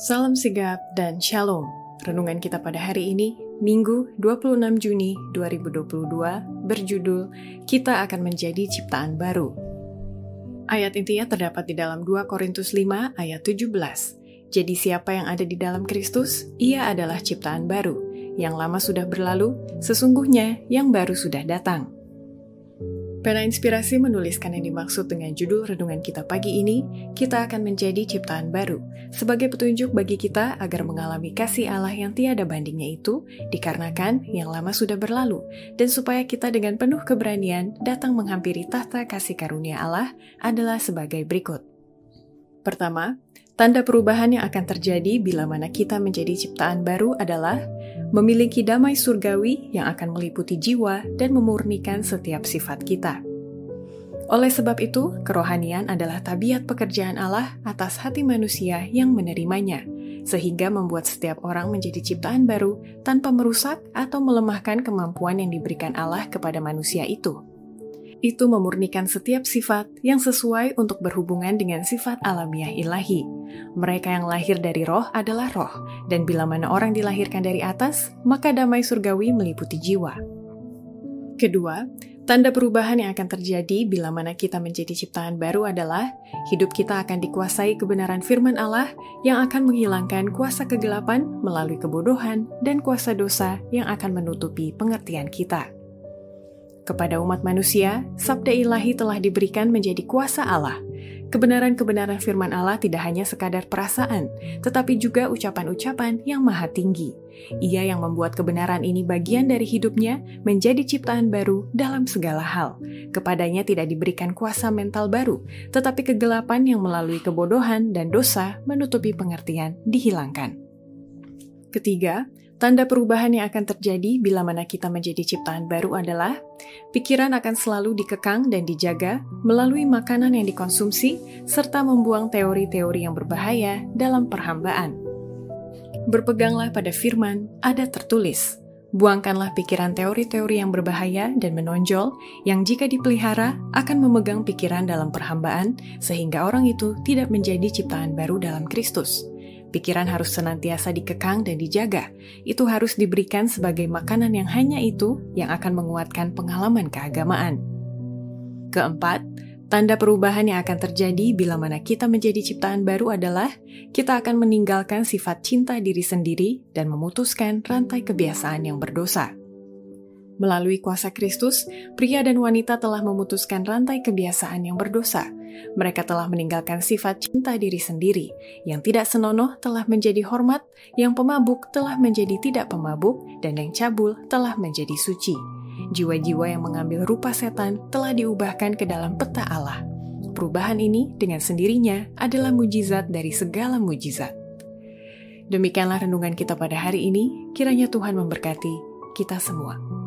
Salam sigap dan shalom. Renungan kita pada hari ini, Minggu 26 Juni 2022, berjudul Kita akan menjadi ciptaan baru. Ayat intinya terdapat di dalam 2 Korintus 5 ayat 17. Jadi siapa yang ada di dalam Kristus, ia adalah ciptaan baru. Yang lama sudah berlalu, sesungguhnya yang baru sudah datang. Pena Inspirasi menuliskan yang dimaksud dengan judul renungan kita pagi ini, kita akan menjadi ciptaan baru, sebagai petunjuk bagi kita agar mengalami kasih Allah yang tiada bandingnya itu, dikarenakan yang lama sudah berlalu, dan supaya kita dengan penuh keberanian datang menghampiri tahta kasih karunia Allah adalah sebagai berikut. Pertama, tanda perubahan yang akan terjadi bila mana kita menjadi ciptaan baru adalah memiliki damai surgawi yang akan meliputi jiwa dan memurnikan setiap sifat kita. Oleh sebab itu, kerohanian adalah tabiat pekerjaan Allah atas hati manusia yang menerimanya, sehingga membuat setiap orang menjadi ciptaan baru tanpa merusak atau melemahkan kemampuan yang diberikan Allah kepada manusia itu itu memurnikan setiap sifat yang sesuai untuk berhubungan dengan sifat alamiah ilahi. Mereka yang lahir dari roh adalah roh, dan bila mana orang dilahirkan dari atas, maka damai surgawi meliputi jiwa. Kedua, tanda perubahan yang akan terjadi bila mana kita menjadi ciptaan baru adalah hidup kita akan dikuasai kebenaran firman Allah yang akan menghilangkan kuasa kegelapan melalui kebodohan dan kuasa dosa yang akan menutupi pengertian kita. Kepada umat manusia, sabda ilahi telah diberikan menjadi kuasa Allah. Kebenaran-kebenaran firman Allah tidak hanya sekadar perasaan, tetapi juga ucapan-ucapan yang maha tinggi. Ia yang membuat kebenaran ini bagian dari hidupnya menjadi ciptaan baru dalam segala hal. Kepadanya tidak diberikan kuasa mental baru, tetapi kegelapan yang melalui kebodohan dan dosa menutupi pengertian dihilangkan. Ketiga, Tanda perubahan yang akan terjadi bila mana kita menjadi ciptaan baru adalah pikiran akan selalu dikekang dan dijaga melalui makanan yang dikonsumsi serta membuang teori-teori yang berbahaya dalam perhambaan. Berpeganglah pada firman, ada tertulis. Buangkanlah pikiran teori-teori yang berbahaya dan menonjol, yang jika dipelihara akan memegang pikiran dalam perhambaan, sehingga orang itu tidak menjadi ciptaan baru dalam Kristus. Pikiran harus senantiasa dikekang dan dijaga. Itu harus diberikan sebagai makanan yang hanya itu yang akan menguatkan pengalaman keagamaan. Keempat, tanda perubahan yang akan terjadi bila mana kita menjadi ciptaan baru adalah kita akan meninggalkan sifat cinta diri sendiri dan memutuskan rantai kebiasaan yang berdosa. Melalui kuasa Kristus, pria dan wanita telah memutuskan rantai kebiasaan yang berdosa. Mereka telah meninggalkan sifat cinta diri sendiri, yang tidak senonoh telah menjadi hormat, yang pemabuk telah menjadi tidak pemabuk, dan yang cabul telah menjadi suci. Jiwa-jiwa yang mengambil rupa setan telah diubahkan ke dalam peta Allah. Perubahan ini dengan sendirinya adalah mujizat dari segala mujizat. Demikianlah renungan kita pada hari ini. Kiranya Tuhan memberkati kita semua.